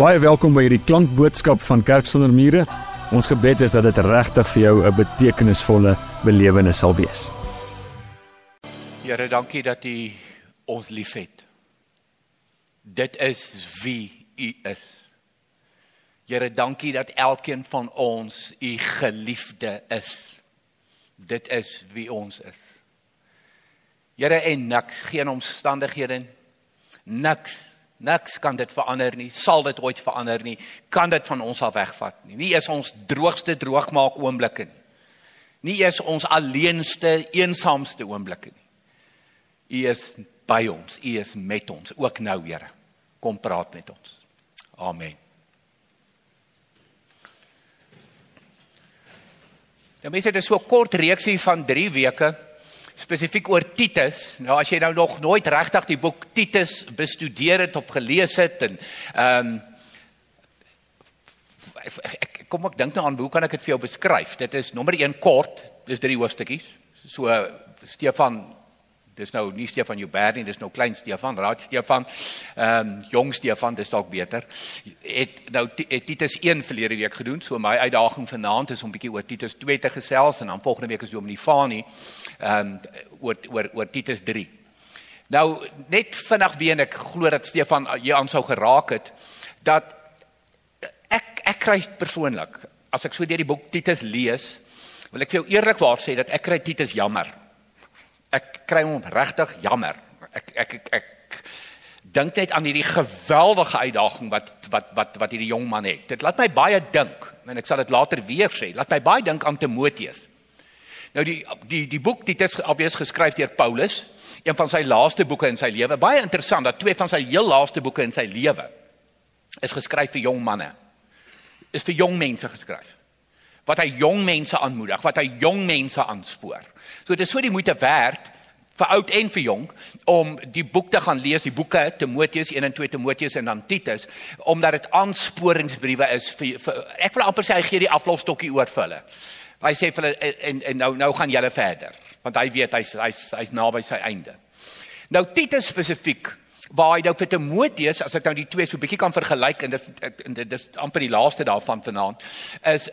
Baie welkom by hierdie klankboodskap van Kerk sonder mure. Ons gebed is dat dit regtig vir jou 'n betekenisvolle belewenis sal wees. Here, dankie dat U ons liefhet. Dit is wie U is. Here, dankie dat elkeen van ons U geliefde is. Dit is wie ons is. Here, en niks, geen omstandighede, niks Niks kan dit verander nie, sal dit ooit verander nie, kan dit van ons af wegvat nie. Nie is ons droogste droogmaak oomblikke nie. Nie is ons alleenste, eensaamste oomblikke nie. U is by ons, u is met ons, ook nou, Here. Kom praat met ons. Amen. Nou mense, dit is so 'n kort reeksie van 3 weke spesifiek oor Titus. Nou as jy nou nog nooit regtig die boek Titus bestudeer het of gelees het en ehm um, ek kom ek dink nou aan hoe kan ek dit vir jou beskryf? Dit is nommer 1 kort, dis drie hoofstukkies. So Stefan dis nou nie Stefan Joubert nie, dis nou klein Stefan, raad Stefan. Ehm um, jong Stefan, dis dalk beter. Het nou het Titus 1 verlede week gedoen, so my uitdaging vanaand is om bietjie oor Titus 2 te gesels en dan volgende week is Dominee Fani ehm um, oor oor oor Titus 3. Nou net vinnig weer en ek glo dat Stefan hier aan sou geraak het dat ek ek kry persoonlik as ek so deur die boek Titus lees, wil ek vir jou eerlikwaar sê dat ek kry Titus jammer ek kry hom regtig jammer. Ek ek ek, ek dink net aan hierdie geweldige uitdaging wat wat wat wat hierdie jong man het. Dit laat my baie dink en ek sal dit later weer sê. Laat my baie dink aan Timoteus. Nou die die die boek dit is obvious geskryf deur Paulus, een van sy laaste boeke in sy lewe. Baie interessant dat twee van sy heel laaste boeke in sy lewe is geskryf vir jong manne. Is vir jong mense geskryf wat hy jong mense aanmoedig, wat hy jong mense aanspoor. So dit is so die moeite werd vir oud en vir jong om die boek te gaan lees, die boeke Timoteus 1 en 2 Timoteus en dan Titus, omdat dit aansporingsbriewe is vir, vir ek wil amper sê hy gee die aflosstokkie oor vir hulle. Hy sê vir hulle en, en nou nou gaan julle verder, want hy weet hy's hy's hy's naby sy einde. Nou Titus spesifiek waar hy nou vir Timoteus as ek nou die twee so bietjie kan vergelyk en dit en dit is amper die laaste daarvan vanaand is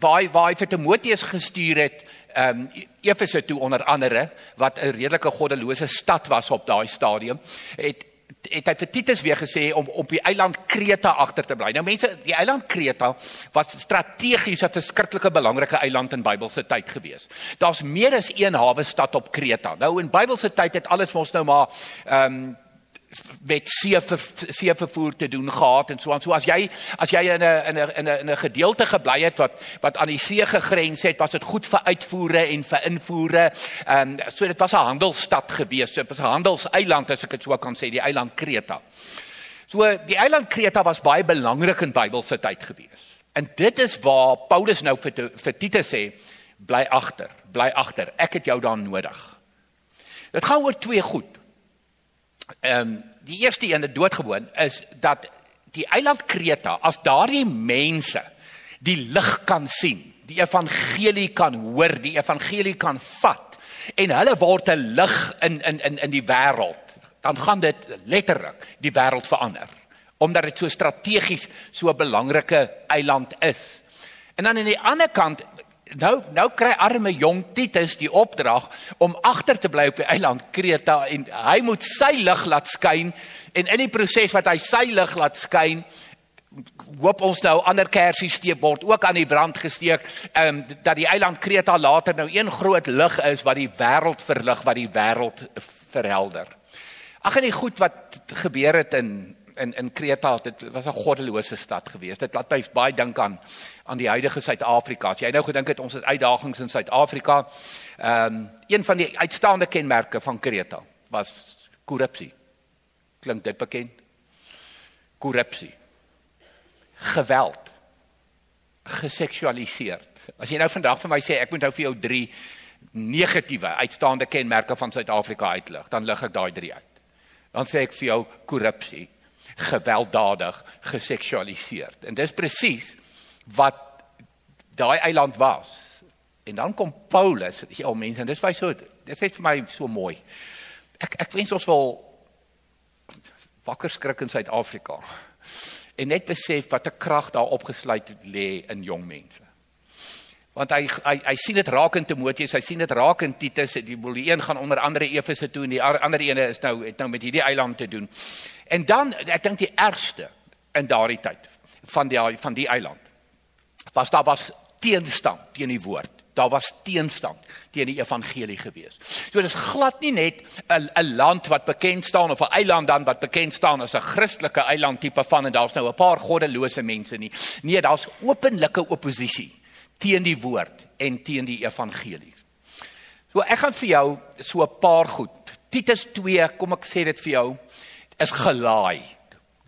waar waar hy vir Timoteus gestuur het ehm um, Efese toe onder andere wat 'n redelike goddelose stad was op daai stadium het het hy vir Titus weer gesê om op die eiland Kreta agter te bly. Nou mense, die eiland Kreta was strategies 'n verskriklike belangrike eiland in Bybelse tyd gewees. Daar's meer as een hawe stad op Kreta. Nou in Bybelse tyd het alles mos nou maar ehm um, met see ver, see vervoer te doen gehad en so aan. So as jy as jy in 'n in 'n in 'n in 'n gedeelte gebly het wat wat aan die see gegrens het, was dit goed vir uitvoere en vir invoere. Ehm um, so dit was 'n handelsstad gewees. Dit was 'n handelseiland as ek dit so kan sê, die eiland Kreta. So die eiland Kreta was baie belangrik in Bybelse tyd gewees. En dit is waar Paulus nou vir vir Titus sê, bly agter, bly agter. Ek het jou daar nodig. Dit gaan oor twee goed. Ehm um, die eerste een het doodgewoon is dat die eiland Kreta as daardie mense die lig kan sien, die evangelie kan hoor, die evangelie kan vat en hulle word 'n lig in in in in die wêreld, dan gaan dit letterlik die wêreld verander omdat dit so strategies so 'n belangrike eiland is. En dan aan die ander kant nou nou kry arme jong Titus die opdrag om agter te bly op die eiland Kreta en hy moet sy lig laat skyn en in die proses wat hy sy lig laat skyn hoop ons nou ander kersies steek word ook aan die brand gesteek ehm um, dat die eiland Kreta later nou een groot lig is wat die wêreld verlig wat die wêreld verhelder. Ag en die goed wat gebeur het in in in Kreta, dit was 'n goddelose stad geweest. Dit laat my baie dink aan aan die huidige Suid-Afrika. As jy nou gedink het ons het uitdagings in Suid-Afrika, ehm um, een van die uitstaande kenmerke van Kreta was korrupsie. Klink dit bekend? Korrupsie. Geweld. Geseksualiseerd. As jy nou vandag vir my sê ek moet nou vir jou 3 negatiewe uitstaande kenmerke van Suid-Afrika uitlig, dan lig ek daai 3 uit. Dan sê ek vir jou korrupsie gewelddadig geseksualiseerd. En dis presies wat daai eiland was. En dan kom Paulus, ja oh, mense, dis vir so dit is vir my so mooi. Ek ek wens ons wil wakker skrik in Suid-Afrika. en net besef wat 'n krag daar opgesluit lê in jong mense. Want hy hy hy sien dit raak in Timoteus, hy sien dit raak in Titus, die wil die een gaan onder andere Efese toe en die ander ene is nou het nou met hierdie eiland te doen. En dan ek dink die ergste in daardie tyd van die van die eiland was daar was teenstand teen die woord daar was teenstand teen die evangelie gewees. So dit is glad nie net 'n 'n land wat bekend staan of 'n eiland dan wat bekend staan as 'n Christelike eiland tipe van en daar's nou 'n paar goddelose mense nie. Nee, daar's openlike oppositie teen die woord en teen die evangelie. So ek gaan vir jou so 'n paar goed. Titus 2, kom ek sê dit vir jou, is gelaai.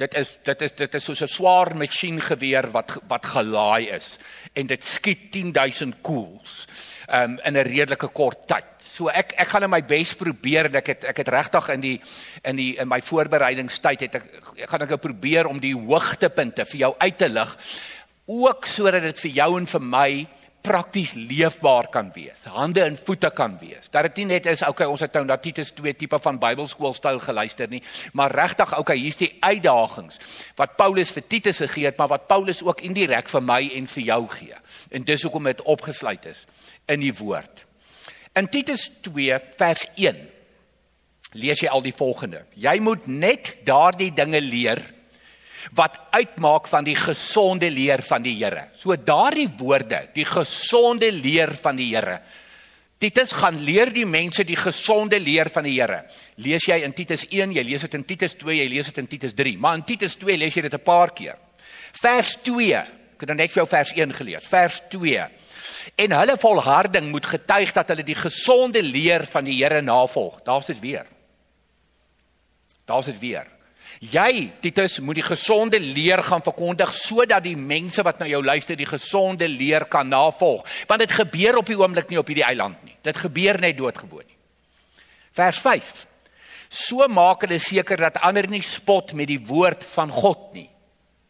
Dit is dit is dit is soos 'n swaar masjiengeweer wat wat gelaai is en dit skiet 10000 koels um, in 'n redelike kort tyd. So ek ek gaan my bes probeer en ek het ek het regtig in die in die in my voorbereidingstyd het ek, ek gaan ek nou probeer om die hoogtepunte vir jou uit te lig ook sodat dit vir jou en vir my prakties leefbaar kan wees, hande en voete kan wees. Dat dit nie net is okay ons het nou na Titus 2 tipe van Bybelskoolstyl geluister nie, maar regtig okay, hier's die uitdagings wat Paulus vir Titus gegee het, maar wat Paulus ook indirek vir my en vir jou gee. En dis hoekom dit opgesluit is in die woord. In Titus 2 vers 1 lees jy al die volgende: Jy moet net daardie dinge leer wat uitmaak van die gesonde leer van die Here. So daardie woorde, die gesonde leer van die Here. Titus gaan leer die mense die gesonde leer van die Here. Lees jy in Titus 1, jy lees dit in Titus 2, jy lees dit in Titus 3, maar in Titus 2 lees jy dit 'n paar keer. Vers 2, ek het nou net vir jou vers 1 gelees. Vers 2. En hulle volharding moet getuig dat hulle die gesonde leer van die Here navolg. Daar's dit weer. Daar's dit weer. Jy, Titus, moet die gesonde leer gaan verkondig sodat die mense wat na jou luister die gesonde leer kan navolg. Want dit gebeur op die oomblik nie op hierdie eiland nie. Dit gebeur net doodgewoon nie. Vers 5. So maak hulle seker dat ander nie spot met die woord van God nie.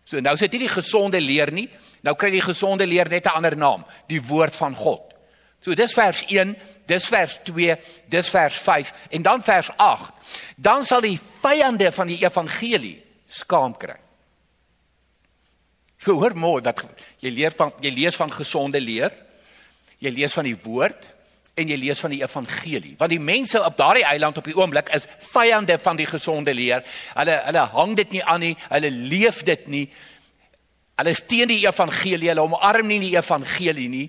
So nou sit nie die gesonde leer nie. Nou kry die gesonde leer net 'n ander naam, die woord van God. So dis vers 1, dis vers 2, dis vers 5 en dan vers 8. Dan sal die vyande van die evangelie skaam kry. So hoor mooi dat jy leer van jy lees van gesonde leer. Jy lees van die woord en jy lees van die evangelie. Want die mense op daardie eiland op die oomblik is vyande van die gesonde leer. Hulle hulle hang dit nie aan nie, hulle leef dit nie. Hulle is teen die evangelie, hulle omarm nie die evangelie nie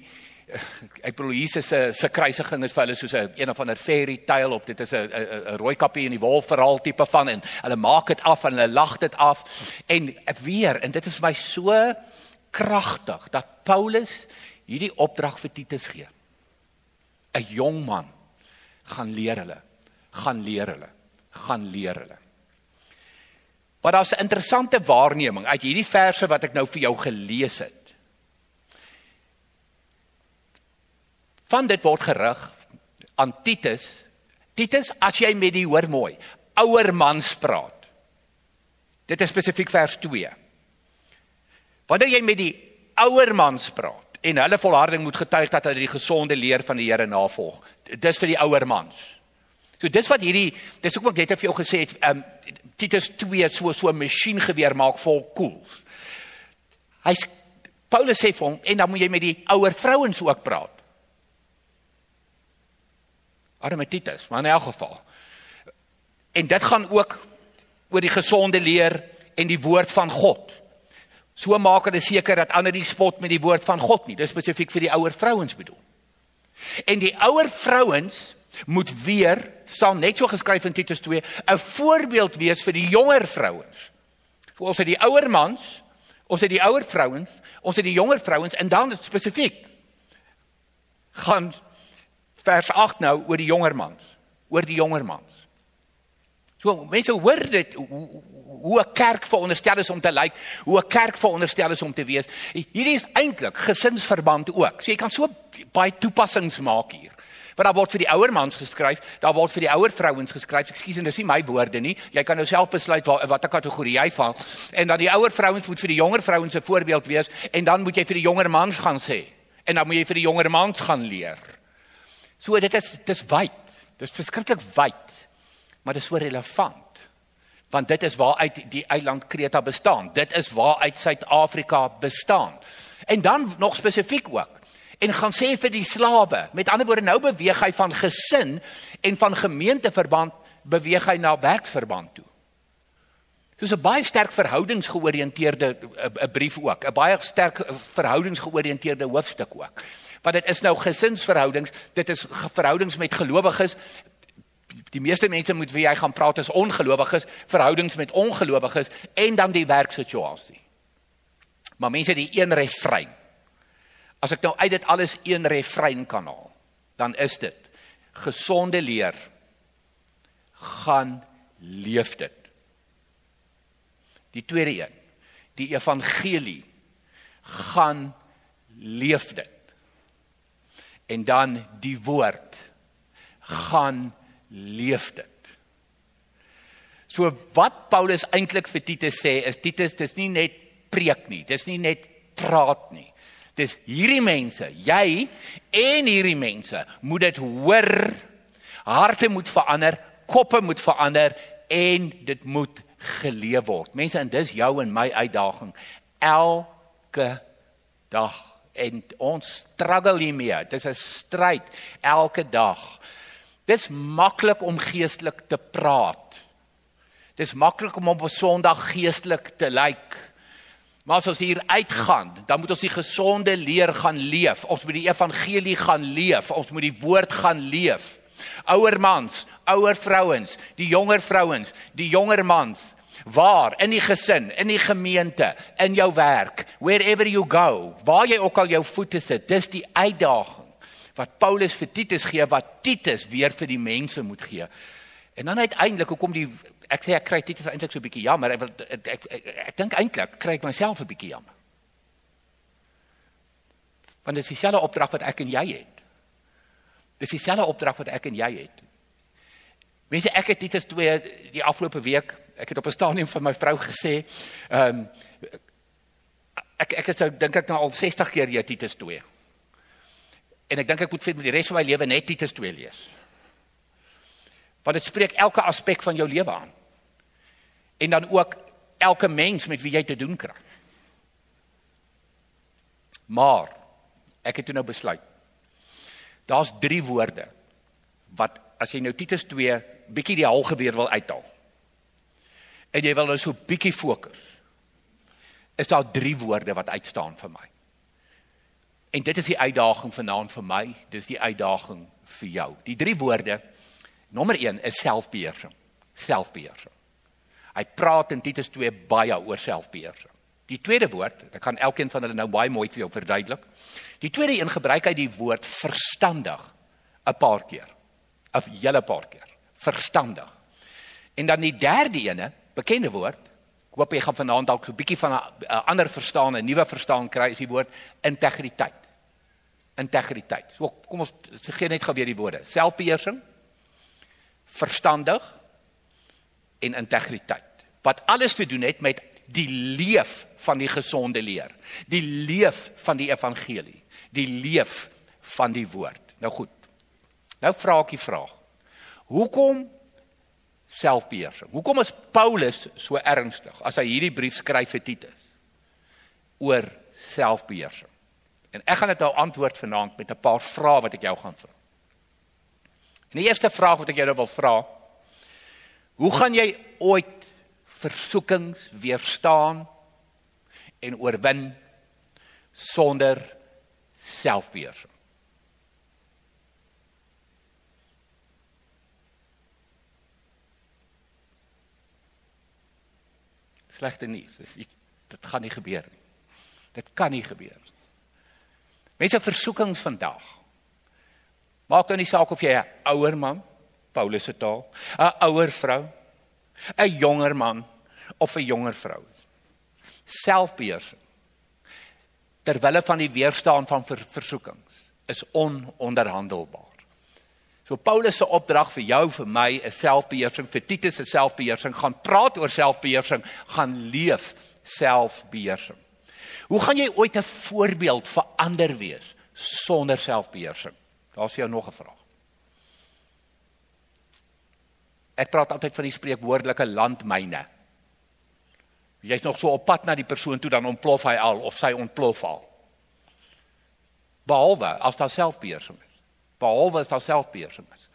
ek bedoel Jesus se se kruisiging is vir hulle soos 'n een of ander fairy tale op. Dit is 'n 'n rooi kappie in die wol verhaal tipe van en hulle maak dit af en hulle lag dit af. En weer en dit is vir my so kragtig dat Paulus hierdie opdrag vir Titus gee. 'n jong man gaan leer hulle gaan leer hulle gaan leer hulle. Maar daar's 'n interessante waarneming uit hierdie verse wat ek nou vir jou gelees het. Van dit word gerig aan Titus. Titus, as jy met die hoor mooi, ouer mans praat. Dit is spesifiek vers 2. Wanneer jy met die ouer mans praat en hulle volharding moet getuig dat hulle die gesonde leer van die Here navolg. Dis vir die ouer mans. So dis wat hierdie dis ook wat net vir jou gesê het, um, Titus 2 so so 'n masjiengeweer maak vol koels. Hy Paulus sê vir hom en dan moet jy met die ouer vrouens ook praat arme Titus, maar in elk geval. En dit gaan ook oor die gesonde leer en die woord van God. So maak hulle seker dat ander nie spot met die woord van God nie. Dis spesifiek vir die ouer vrouens bedoel. En die ouer vrouens moet weer, sal net so geskryf in Titus 2, 'n voorbeeld wees vir die jonger vrouens. Vir ons het die ouer mans, ons het die ouer vrouens, ons het die jonger vrouens en dan spesifiek gaan vers 8 nou oor die jonger mans, oor die jonger mans. So mense hoor dit hoe 'n kerk veronderstel is om te lyk, hoe 'n kerk veronderstel is om te wees. Hierdie is eintlik gesinsverband ook. So jy kan so baie toepassings maak hier. Want daar word vir die ouer mans geskryf, daar word vir die ouer vrouens geskryf. Ekskuus, en dis nie my woorde nie. Jy kan nou self besluit waar watter kategorie jy val. En dan die ouer vrouens moet vir die jonger vrouens 'n voorbeeld wees en dan moet jy vir die jonger mans gaan sê. En dan moet jy vir die jonger mans gaan leer. So dit is dis wyd. Dis verskriklik wyd. Maar dis so relevant Want dit is waaruit die eiland Kreta bestaan. Dit is waaruit Suid-Afrika bestaan. En dan nog spesifiek ook. En gaan sê vir die slawe, met ander woorde nou beweeg hy van gesin en van gemeenteverband beweeg hy na werksverband toe. Dis 'n baie sterk verhoudingsgeoriënteerde 'n brief ook, 'n baie sterk verhoudingsgeoriënteerde hoofstuk ook. Want dit is nou gesinsverhoudings, dit is verhoudings met gelowiges. Die meeste mense met wie jy gaan praat is ongelowiges, verhoudings met ongelowiges en dan die werksituasie. Maar mense die een refrein. As ek nou uit dit alles een refrein kan haal, dan is dit gesonde leer gaan leef dit. Die tweede een, die evangelie gaan leef dit. En dan die woord gaan leef dit. So wat Paulus eintlik vir Titus sê is Titus dis nie net preek nie, dis nie net praat nie. Dis hierdie mense, jy en hierdie mense moet dit hoor. Harte moet verander, koppe moet verander en dit moet geleef word. Mense, en dis jou en my uitdaging elke dag. En ons struggle hiermee. Dit is 'n stryd elke dag. Dis maklik om geestelik te praat. Dis maklik om op 'n Sondag geestelik te lyk. Maar as ons hier uitgaan, dan moet ons die gesonde leer gaan leef. Ons moet die evangelie gaan leef. Ons moet die woord gaan leef. Ouer mans, ouer vrouens, die jonger vrouens, die jonger mans, waar in die gesin, in die gemeente, in jou werk, wherever you go, waar jy ook al jou voete sit, dis die uitdaging wat Paulus vir Titus gee wat Titus weer vir die mense moet gee. En dan uiteindelik hoekom die ek sê ek kry Titus eintlik so 'n bietjie jammer, ek ek ek, ek, ek, ek dink eintlik kry ek myself 'n bietjie jammer. Want dit is dieselfde opdrag wat ek en jy het. Dis dieselfde opdrag wat ek en jy het. Mense, ek het Titus 2 die afgelope week, ek het op 'n stadium van my vrou gesê, ehm um, ek ek het nou dink ek nou al 60 keer hier Titus 2. En ek dink ek moet vir die res van my lewe net Titus 2 lees. Want dit spreek elke aspek van jou lewe aan. En dan ook elke mens met wie jy te doen kry. Maar ek het toe nou besluit Daar's 3 woorde wat as jy nou Titus 2 bietjie die halgeweer wil uithaal. En jy wil nou so bietjie fokus. Is daar 3 woorde wat uitstaan vir my. En dit is die uitdaging vanaand vir my, dis die uitdaging vir jou. Die 3 woorde nommer 1 is selfbeheersing. Selfbeheersing. Hy praat in Titus 2 baie oor selfbeheersing. Die tweede woord, ek kan elkeen van hulle nou baie mooi vir jou verduidelik. Die tweede een gebruik hy die woord verstandig 'n paar keer. 'n hele paar keer. Verstandig. En dan die derde ene, bekende woord, ek hoop jy gaan vanaand dalk so 'n bietjie van 'n ander verstaan, 'n nuwe verstaan kry, is die woord integriteit. Integriteit. So kom ons gee net gou weer die woorde. Selfbeheersing, verstandig en integriteit. Wat alles te doen het met die leef van die gesonde leer, die leef van die evangelie, die leef van die woord. Nou goed. Nou vra ek die vraag. Hoekom selfbeheersing? Hoekom is Paulus so ernstig as hy hierdie brief skryf vir Titus oor selfbeheersing? En ek gaan dit nou antwoord vanaand met 'n paar vrae wat ek jou gaan vra. En die eerste vraag wat ek jou nou wil vra, hoe gaan jy ooit versoekings weerstaan en oorwin sonder selfbeheersing. Slegte nuus, dit dit gaan nie gebeur nie. Dit kan nie gebeur nie. Mense versoekings vandag. Maak nou nie saak of jy 'n ouer man, Paulus se taal, 'n ouer vrou, 'n jonger man of 'n jonger vrou. Selfbeheersing terwille van die weerstaan van ver versoekings is ononderhandelbaar. So Paulus se opdrag vir jou vir my is selfbeheersing, vir Titus se selfbeheersing, gaan praat oor selfbeheersing, gaan leef selfbeheersing. Hoe gaan jy ooit 'n voorbeeld vir ander wees sonder selfbeheersing? Daar's jou nog 'n vraag. Ek praat altyd van die spreekwoordelike landmyne. Jy's nog so op pad na die persoon toe dan ontplof hy al of sy ontplof al. Behalwe as daar selfbeheersing is. Behalwe as daar selfbeheersing is.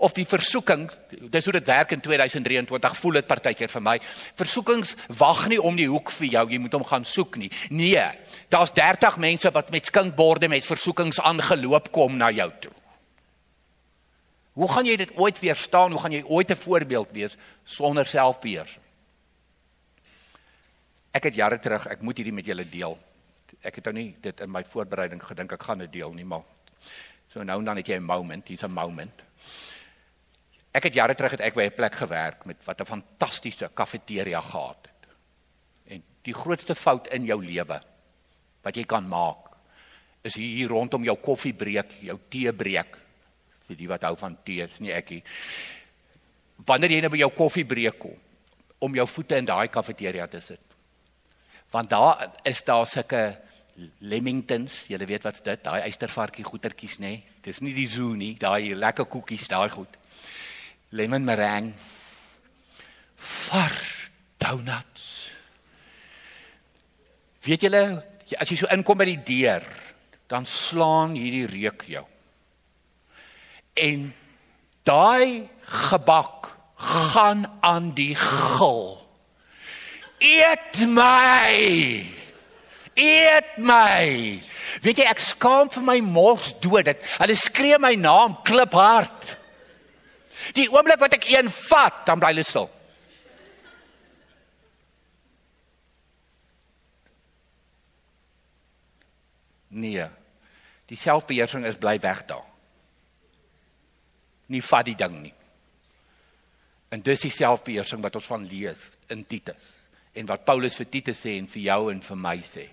Of die versoeking, dis hoe dit werk in 2023, voel dit partykeer vir my. Versoekings wag nie om die hoek vir jou, jy moet hom gaan soek nie. Nee, daar's 30 mense wat met skinkborde met versoekings aangeloop kom na jou toe. Hoe gaan jy dit ooit weerstaan? Hoe gaan jy ooit 'n voorbeeld wees sonder selfbeheersing? Ek het jare terug, ek moet hierdie met julle deel. Ek het nou nie dit in my voorbereiding gedink ek gaan dit deel nie, maar so nou en dan het jy 'n moment, hier's 'n moment. Ek het jare terug het ek by 'n plek gewerk met wat 'n fantastiese kafeteria gehad het. En die grootste fout in jou lewe wat jy kan maak is hier rondom jou koffiebreek, jou teebreek vir die wat hou van tee, is nie ek nie. Wanneer jy nou by jou koffiebreek kom om jou voete in daai kafeteria te sit. Want daar is daar sulke Lemingtons, jy weet wat's dit, daai eystervarkie goetertjies nê. Nee? Dis nie die zoo nie, daai lekker koekies, daai goed lemon meringue, vars donuts. Weet julle, as jy so inkom by die deur, dan slaan hierdie reuk jou. En daai gebak gaan aan die gil. Eet my. Eet my. Weet jy ek skaam vir my mors dood dit. Hulle skree my naam kliphard. Die oomblik wat ek een vat, dan bly hulle stil. Nee. Die selfbeheersing is bly weg daar. Nie vat die ding nie. En dis die selfbeheersing wat ons van lees in Titus en wat Paulus vir Titus sê en vir jou en vir my sê.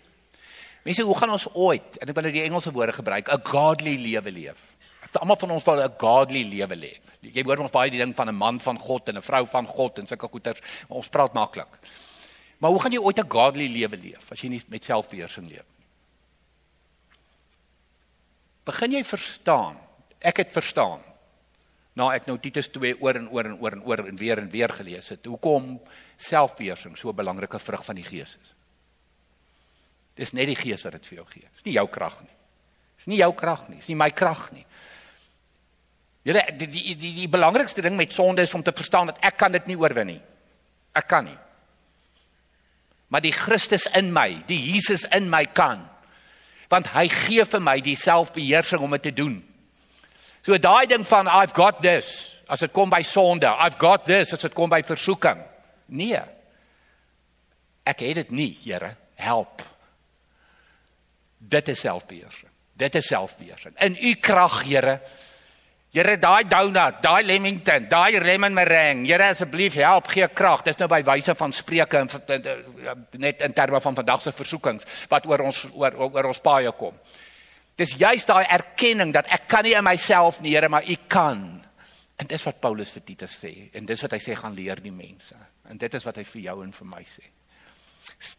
Mense, hoe gaan ons ooit, en ek wil nou die Engelse woorde gebruik, 'n godly lewe leef? almal van ons wil 'n godly lewe lê. Jy hoor ons baie die ding van 'n man van God en 'n vrou van God en sulke goeters. Ons praat maklik. Maar hoe gaan jy ooit 'n godly lewe leef as jy nie met selfbeheersing leef nie? Begin jy verstaan? Ek het verstaan. Nou ek nou Titus 2 oor en oor en oor en oor en weer en weer gelees het. Hoekom selfbeheersing so 'n belangrike vrug van die Gees is? Dis net die Gees wat dit vir jou gee. Dis nie jou krag nie. Dis nie jou krag nie. Dis nie my krag nie. Julle die die die die belangrikste ding met sonde is om te verstaan dat ek kan dit nie oorwin nie. Ek kan nie. Maar die Christus in my, die Jesus in my kan. Want hy gee vir my die selfbeheersing om dit te doen. So daai ding van I've got this as dit kom by sonde, I've got this as dit kom by versoeking. Nee. Ek het dit nie, Here. Help. Dit is selfbeheersing. Dit is selfbeheersing. In u krag, Here. Here daai donut, daai Lemington, daai lemon meringue. Here asseblief help gee krag. Dis nou by wyse van spreuke en net in terme van vandag se versoekings wat oor ons oor oor ons paie kom. Dis juist daai erkenning dat ek kan nie in myself nie, Here, maar U kan. En dis wat Paulus vir Titus sê en dis wat hy sê gaan leer die mense. En dit is wat hy vir jou en vir my sê.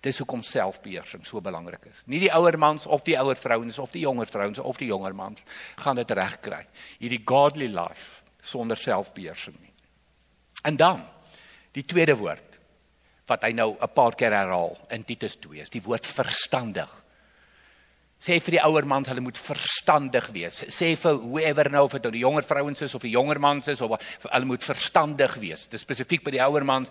Dis hoekom selfbeheersing so belangrik is. Nie die ouer mans of die ouer vrouens of die jonger vrouens of die jonger mans gaan dit regkry. Hierdie godly life sonder selfbeheersing nie. En dan die tweede woord wat hy nou 'n paar keer herhaal in Titus 2 is die woord verstandig. Sê vir die ouer mans hulle moet verstandig wees. Sê vir whoever nou of dit nou die jonger vrouens is of die jonger mans is of hulle moet verstandig wees. Dis spesifiek by die ouer mans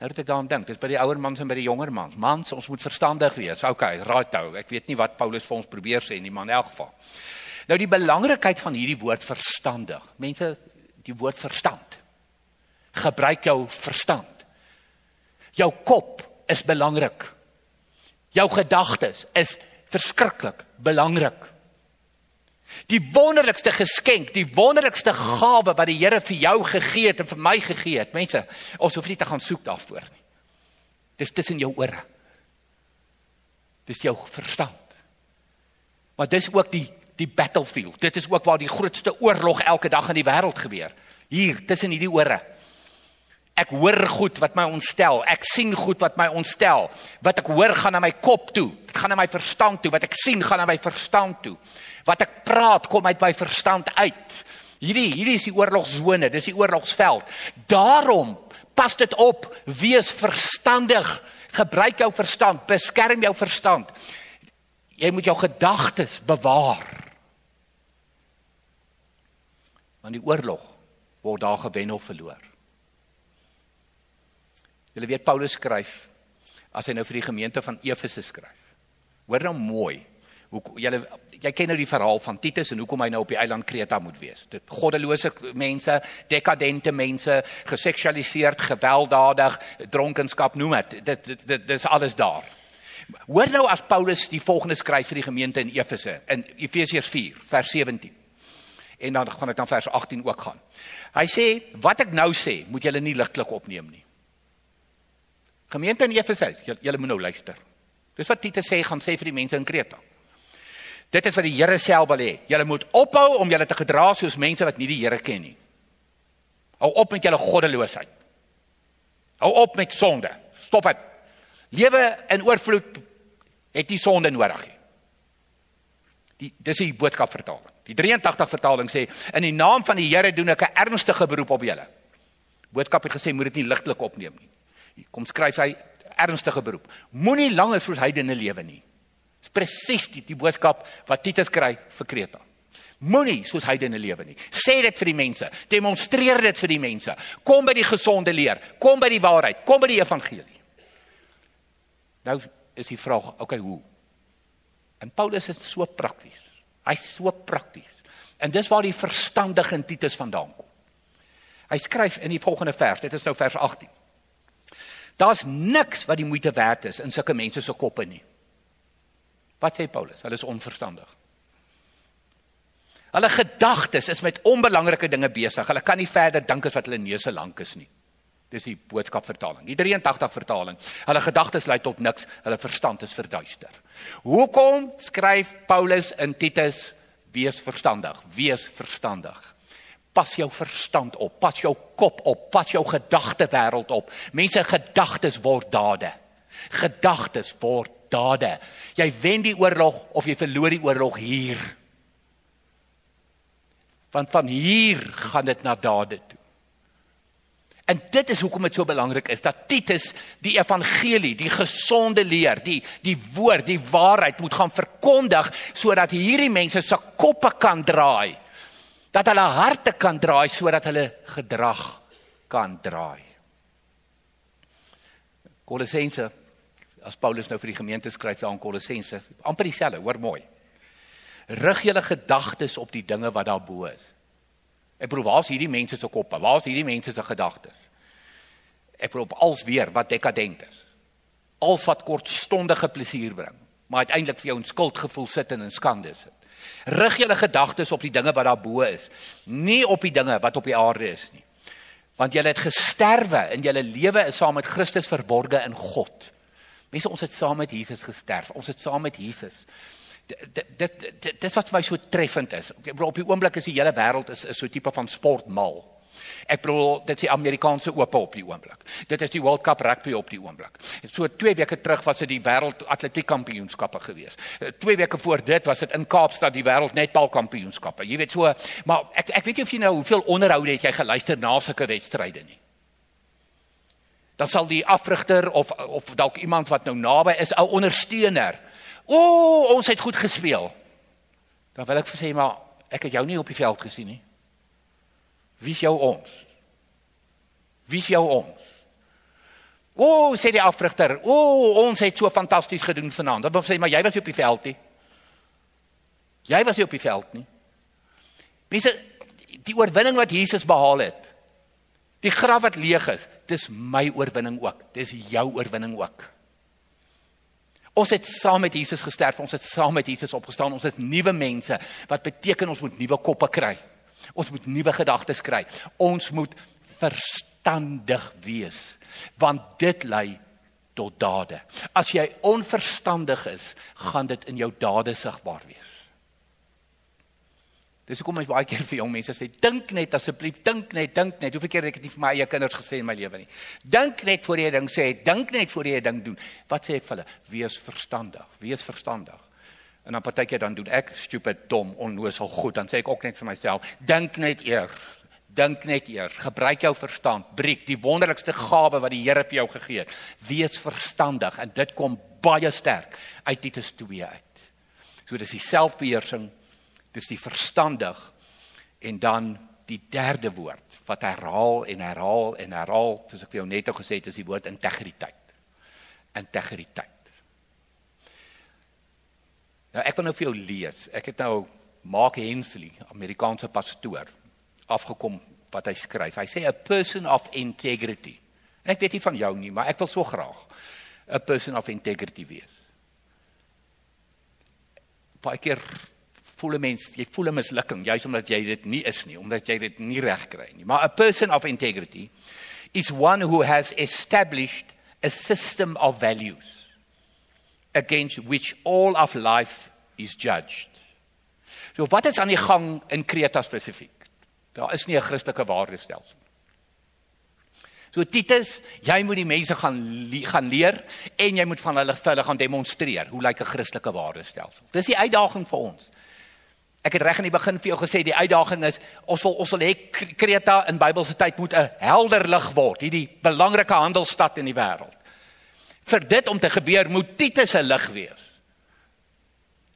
Nou het ek daaraan dink, dis by die ouer mans en by die jonger mans. Mans, ons moet verstandig wees. OK, right nou. Ek weet nie wat Paulus vir ons probeer sê nie, maar in elk geval. Nou die belangrikheid van hierdie woord verstandig. Mense, die woord verstand. Gebruik jou verstand. Jou kop is belangrik. Jou gedagtes is verskriklik belangrik. Die wonderlikste geskenk, die wonderlikste gawe wat die Here vir jou gegee het en vir my gegee het. Mense, ons hoef nie te gaan soek daarvoor nie. Dis tussen jou ore. Dis jou verstand. Maar dis ook die die battlefield. Dit is ook waar die grootste oorlog elke dag in die wêreld gebeur. Hier tussen hierdie ore. Ek hoor goed wat my ontstel. Ek sien goed wat my ontstel. Wat ek hoor gaan na my kop toe. Dit gaan na my verstand toe. Wat ek sien gaan na my verstand toe. Wat ek praat kom uit my verstand uit. Hierdie hierdie is die oorlogsone, dis die oorlogsveld. Daarom pas dit op, wees verstandig. Gebruik jou verstand, beskerm jou verstand. Jy moet jou gedagtes bewaar. Want die oorlog word daar gewen of verloor. Jy weet Paulus skryf as hy nou vir die gemeente van Efese skryf. Hoor nou mooi. Hoe julle jy ken nou die verhaal van Titus en hoekom hy nou op die eiland Kreta moet wees. Dit goddelose mense, dekadente mense, geseksualiseerd, gewelddadig, dronkenskap, noem dit. Dit dit dit dis alles daar. Hoor nou as Paulus die volgende skryf vir die gemeente in Efese in Efesiërs 4 vers 17. En dan gaan dit dan vers 18 ook gaan. Hy sê wat ek nou sê, moet julle nie ligtelik opneem nie. Gemeente in Efese, julle moet nou luister. Dis wat Titus sê gaan sê vir die mense in Kreta. Dit is wat die Here self wil hê. Julle moet ophou om julle te gedra soos mense wat nie die Here ken nie. Hou op met julle goddeloosheid. Hou op met sonde. Stop dit. Lewe in oorvloed het nie sonde nodig nie. Die dis die boodskap vertaling. Die 83 vertaling sê in die naam van die Here doen ek 'n ernstige beroep op julle. Boodskap het gesê moet dit nie ligtelik opneem nie. Kom skryf hy ernstige beroep. Moenie langer soos heidene lewe nie. Dis presies die, die boodskap wat Titus kry vir Kreta. Moenie soos heidene lewe nie. Sê dit vir die mense. Demonstreer dit vir die mense. Kom by die gesonde leer. Kom by die waarheid. Kom by die evangelie. Nou is die vraag, okay, hoe? En Paulus is so prakties. Hy's so prakties. En dis waar die verstandige in Titus vandaan kom. Hy skryf in die volgende vers, dit is nou vers 18. Daar's niks wat die moeite werd is in sulke mense se koppe nie. Wat sê Paulus? Hulle is onverstandig. Hulle gedagtes is met onbelangrike dinge besig. Hulle kan nie verder dink as wat hulle neuse lank is nie. Dis die boodskap vertaling. Die 83 vertaling. Hulle gedagtes lei tot niks. Hulle verstand is verduister. Hoekom skryf Paulus in Titus wees verstandig? Wees verstandig. Pas jou verstand op, pas jou kop op, pas jou gedagte wêreld op. Mense gedagtes word dade. Gedagtes word dade. Jy wen die oorlog of jy verloor die oorlog hier. Want van hier gaan dit na dade toe. En dit is hoekom dit so belangrik is dat Titus die evangelie, die gesonde leer, die die woord, die waarheid moet gaan verkondig sodat hierdie mense se koppe kan draai. Dat hulle harte kan draai sodat hulle gedrag kan draai. Kolossense as Paulus nou vir die gemeente skryf aan Kolossense, amper dieselfde, hoor mooi. Rig julle gedagtes op die dinge wat daarbo is. Ek bedoel, waar is hierdie mense se koppe? Waar is hierdie mense se gedagtes? Ek bedoel op als weer wat dekadent is. Als wat kortstondige plesier bring, maar uiteindelik vir jou 'n skuldgevoel sit en in skande sit. Rig julle gedagtes op die dinge wat daarbo is, nie op die dinge wat op die aarde is nie. Want julle het gesterwe en julle lewe is saam met Christus verborge in God. Mense, ons het saam met Jesus gesterf. Ons het saam met Jesus. Dit dit dit dis wat vir my so treffend is. Ek bedoel op die oomblik is die hele wêreld is is so tipe van sportmal. Ek bedoel dit is die Amerikaanse ope op die oomblik. Dit is die World Cup rugby op die oomblik. So 2 weke terug was dit die wêreld atletiek kampioenskappe gewees. 2 weke voor dit was dit in Kaapstad die wêreld netbal kampioenskappe. Jy weet so, maar ek ek weet nie of jy nou hoeveel onderhoude het jy geluister na sulke wedstryde nie dan sal die afrigter of of dalk iemand wat nou naby is, 'n ondersteuner. O, ons het goed gespeel. Dan wil ek vir sê maar ek het jou nie op die veld gesien nie. Wie is jou ons? Wie is jou ons? O, sê die afrigter, o, ons het so fantasties gedoen vanaand. Dan sê maar jy was nie op die veld nie. Jy was nie op die veld nie. Wie se die oorwinning wat Jesus behaal het. Die graf wat leeg is, dis my oorwinning ook. Dis jou oorwinning ook. Ons het saam met Jesus gesterf, ons het saam met Jesus opgestaan. Ons is nuwe mense wat beteken ons moet nuwe koppe kry. Ons moet nuwe gedagtes kry. Ons moet verstandig wees want dit lei tot dade. As jy onverstandig is, gaan dit in jou dade sigbaar wees. Dis hoekom ek baie keer vir jong mense sê dink net asseblief dink net dink net hoeveel keer ek dit vir my eie kinders gesê in my lewe nie dink net voor jy 'n ding sê dink net voor jy 'n ding doen wat sê ek vir hulle wees verstandig wees verstandig En dan partykeer dan doen ek stupid, dom, onnoosel goed, dan sê ek ook net vir myself, dink net eers. Dink net eers, gebruik jou verstand, breek die wonderlikste gawe wat die Here vir jou gegee het. Wees verstandig en dit kom baie sterk uit Titus 2 uit. So dis die selfbeheersing, dis die verstandig en dan die derde woord wat herhaal en herhaal en herhaal, soos ek vir jou net al gesê het, is die woord integriteit. Integriteit. Nou ek wil nou vir jou lees. Ek het nou Mark Hensley, Amerikaanse pastoor, afgekom wat hy skryf. Hy sê a person of integrity. Ek weet nie van jou nie, maar ek wil so graag 'n person of integrity wees. Baie keer voel 'n mens, jy voel 'n mislukking juis omdat jy dit nie is nie, omdat jy dit nie reg kry nie. Maar a person of integrity is one who has established a system of values against which all of life is judged. So wat is aan die gang in Kreta spesifiek? Daar is nie 'n Christelike waardestelsel. So Titus, jy moet die mense gaan le gaan leer en jy moet van hulle vir hulle gaan demonstreer hoe lyk 'n Christelike waardestelsel. Dis die uitdaging vir ons. Ek het reg in die begin vir jou gesê die uitdaging is ons wil ons wil hê Kreta in Bybelse tyd moet 'n helder lig word, hierdie belangrike handelsstad in die wêreld vir dit om te gebeur moet Titus se lig wees.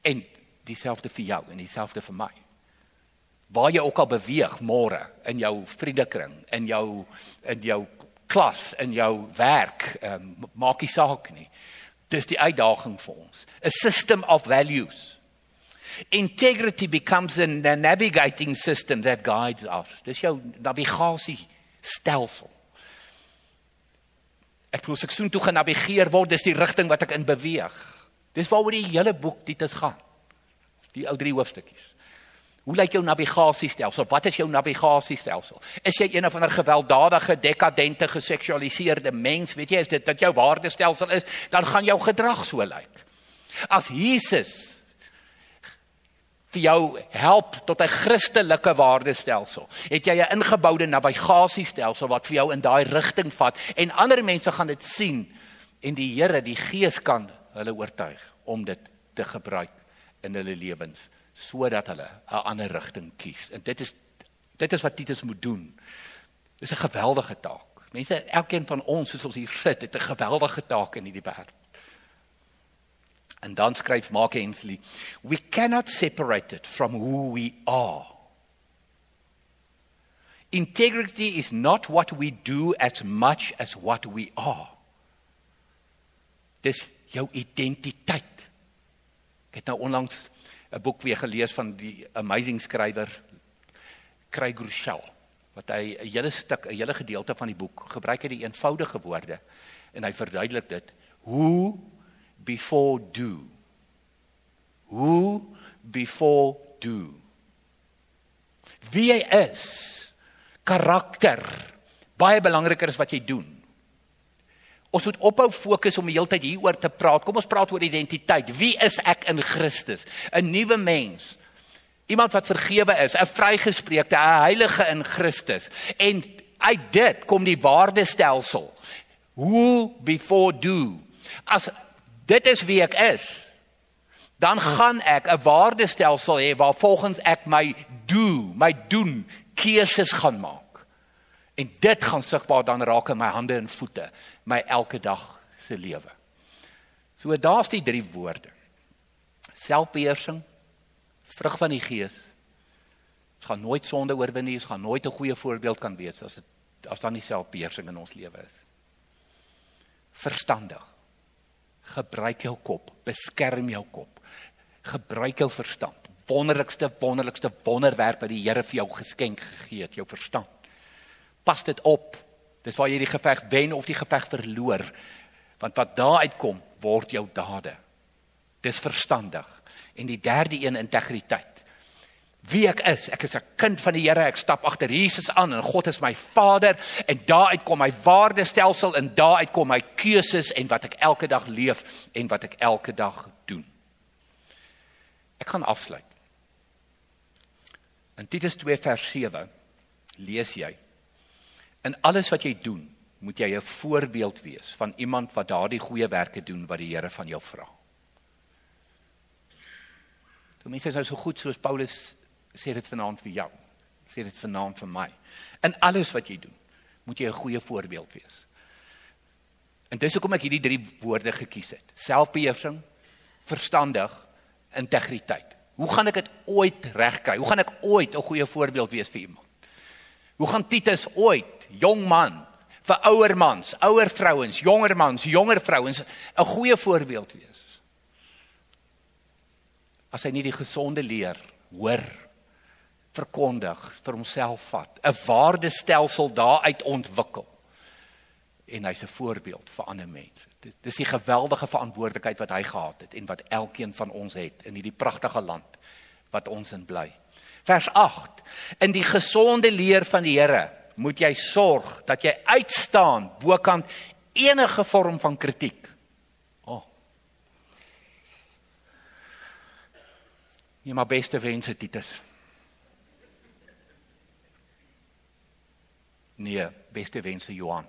En dieselfde vir jou en dieselfde vir my. Waar jy ook al beweeg môre in jou vriendekring, in jou in jou klas, in jou werk, um, maak nie saak nie. Dis die uitdaging vir ons. A system of values. Integrity becomes the navigating system that guides us. Dis jou navigasie stelsel. Ek voel ek soontoe genavigeer word, dis die rigting wat ek in beweeg. Dis waaroor die hele boek dit is gaan. Die ou drie hoofstukkies. Hoe lyk jou navigasiestelsel? Wat is jou navigasiestelsel? Is jy een van 'n gewelddadige, dekadente, geseksualiseerde mens? Weet jy, as dit dat jou waardestelsel is, dan gaan jou gedrag so lyk. As Jesus vir jou help tot 'n Christelike waardestelsel. Het jy 'n ingeboude navigasiestelsel wat vir jou in daai rigting vat en ander mense gaan dit sien en die Here, die Gees kan hulle oortuig om dit te gebruik in hulle lewens sodat hulle 'n ander rigting kies. En dit is dit is wat Titus moet doen. Dis 'n geweldige taak. Mense, elkeen van ons soos ons hier sit, het 'n geweldige taak in hierdie wêreld. En dan skryf Mark Hensley, we cannot separate it from who we are. Integrity is not what we do as much as what we are. Dis jou identiteit. Ek het nou onlangs 'n boek weer gelees van die amazing skrywer Craig Rochelle wat hy 'n hele stuk, 'n hele gedeelte van die boek gebruik hy die eenvoudige woorde en hy verduidelik dit hoe before do. Who before do. Wie jy is, karakter, baie belangriker as wat jy doen. Ons moet ophou fokus om die hele tyd hieroor te praat. Kom ons praat oor identiteit. Wie is ek in Christus? 'n Nuwe mens. Iemand wat vergewe is, 'n vrygespreekte, 'n heilige in Christus. En uit dit kom die waardestelsel. Who before do. As dit is wie ek is, dan gaan ek 'n waardestelsel hê waar volgens ek my do, my doen keuses gaan maak. En dit gaan sigbaar dan raak in my hande en voete, my elke dag se lewe. So daar's die drie woorde. Selfbeheersing, vrug van die gees. Ons gaan nooit sonde oorwin nie, ons gaan nooit 'n goeie voorbeeld kan wees as dit as daar nie selfbeheersing in ons lewe is. Verstandig gebruik jou kop, beskerm jou kop. Gebruik jou verstand. Wonderlikste wonderlikste wonderwerk wat die Here vir jou geskenk gegee het, jou verstand. Pas dit op. Dis waar jy die geveg wen of die geveg verloor. Want wat daar uitkom, word jou dade. Dis verstandig. En die derde een integriteit wie ek is. Ek is 'n kind van die Here. Ek stap agter Jesus aan en God is my Vader en daaruit kom my waardestelsel en daaruit kom my keuses en wat ek elke dag leef en wat ek elke dag doen. Ek gaan afsluit. In Titus 2 vers 7 lees jy: In alles wat jy doen, moet jy 'n voorbeeld wees van iemand wat daardie goeie werke doen wat die Here van jou vra. So mense nou so goed soos Paulus sê dit vanaand vir jou. Sê dit vanaand vir my. In alles wat jy doen, moet jy 'n goeie voorbeeld wees. En dis hoekom ek hierdie drie woorde gekies het. Selfbeheersing, verstandig, integriteit. Hoe gaan ek dit ooit regkry? Hoe gaan ek ooit 'n goeie voorbeeld wees vir iemand? Hoe gaan Titus ooit, jong man, vir ouer mans, ouer vrouens, jonger mans, jonger vrouens 'n goeie voorbeeld wees? As hy nie die gesonde leer hoor verkondig vir homself vat, 'n waardestelsel daaruit ontwikkel en hy's 'n voorbeeld vir ander mense. Dit dis die geweldige verantwoordelikheid wat hy gehad het en wat elkeen van ons het in hierdie pragtige land wat ons in bly. Vers 8. In die gesonde leer van die Here moet jy sorg dat jy uitstaan bokant enige vorm van kritiek. Oh. Jy maar beste wense Titus. Nee, beste wense Johan.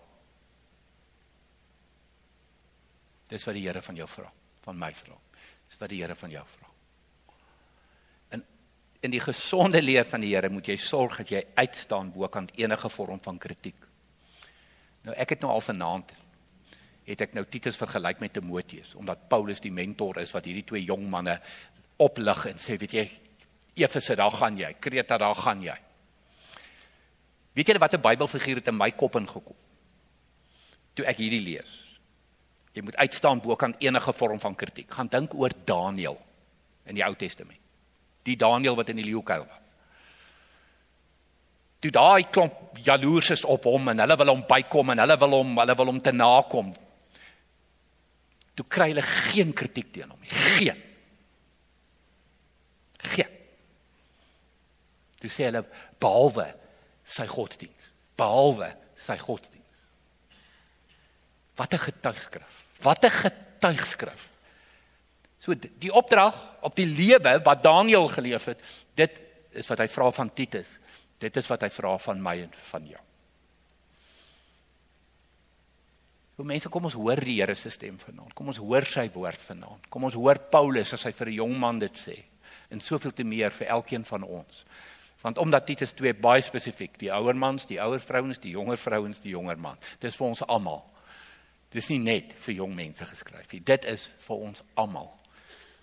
Dis wat die Here van jou vra, van my vra. Dis wat die Here van jou vra. In in die gesonde leer van die Here moet jy sorg dat jy uitstaan bokant enige vorm van kritiek. Nou ek het nou al vanaand het ek nou Titus vergelyk met Timoteus omdat Paulus die mentor is wat hierdie twee jong manne oplig en sê weet jy Efese daar gaan jy, Kreta daar gaan jy. Weet julle wat 'n Bybelfiguur het in my kop ingekom? Toe ek hierdie lees. Jy moet uitstaan bo kan enige vorm van kritiek. Gaan dink oor Daniël in die Ou Testament. Die Daniël wat in die leeukuil was. Toe daai klomp jaloers is op hom en hulle wil hom bykom en hulle wil hom hulle wil hom te nakom. Toe kry hulle geen kritiek teen hom nie. Geen. Geen. Toe sê hulle behalwe sy godsdiens. Behalwe sy godsdiens. Wat 'n getuigskrif. Wat 'n getuigskrif. So die opdrag op die lewe wat Daniël geleef het, dit is wat hy vra van Titus. Dit is wat hy vra van my en van jou. Hoe mense kom ons hoor die Here se stem vanaand. Kom ons hoor sy woord vanaand. Kom ons hoor Paulus as hy vir 'n jong man dit sê. En soveel te meer vir elkeen van ons. Want omdat Titus 2 baie spesifiek, die ouer mans, die ouer vrouens, die jonger vrouens, die jonger man. Dis vir ons almal. Dis nie net vir jong mense geskryf nie. Dit is vir ons almal.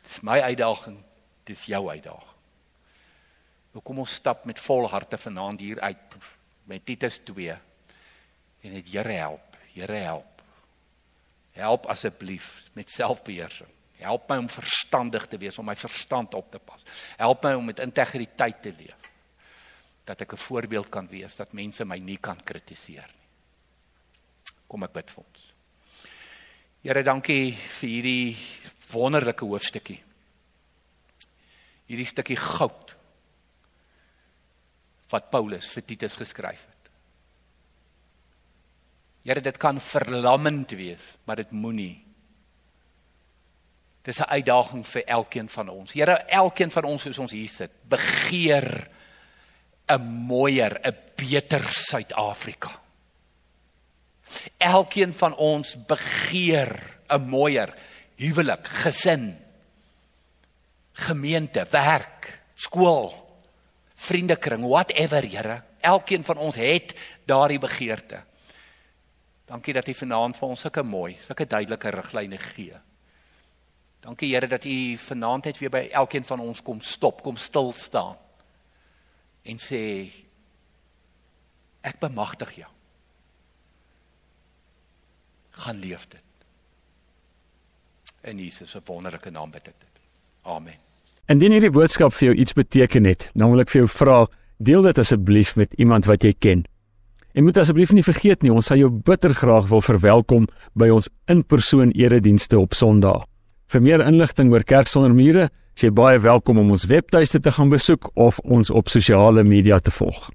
Dis my uitdaging, dis jou uitdaging. Nou kom ons stap met vol harte vanaand hier uit met Titus 2 en dit Here help, Here help. Help asseblief met selfbeheersing. Help my om verstandig te wees, om my verstand op te pas. Help my om met integriteit te leef. Dat ek 'n voorbeeld kan wees dat mense my nie kan kritiseer nie. Kom ek bid vir ons. Here, dankie vir hierdie wonderlike hoofstukkie. Hierdie stukkie goud wat Paulus vir Titus geskryf het. Here, dit kan verlammend wees, maar dit moenie. Dis 'n uitdaging vir elkeen van ons. Here, elkeen van ons soos ons hier sit, begeer 'n mooier, 'n beter Suid-Afrika. Elkeen van ons begeer 'n mooier huwelik, gesin, gemeente, werk, skool, vriendekring, whatever, Here. Elkeen van ons het daardie begeerte. Dankie dat U vanaand vir ons sulke mooi, sulke duidelike riglyne gee. Dankie Here dat U vanaand net weer by elkeen van ons kom stop, kom stil staan en sê ek bemagtig jou gaan leef dit. In Jesus se wonderlike naam bid ek dit. Amen. Indien hierdie boodskap vir jou iets beteken het, dan wil ek vir jou vra, deel dit asseblief met iemand wat jy ken. En moet asseblief nie vergeet nie, ons sal jou bitter graag wil verwelkom by ons in-persoon eredienste op Sondag. Vir meer inligting oor Kerk sonder mure, is jy baie welkom om ons webtuiste te gaan besoek of ons op sosiale media te volg.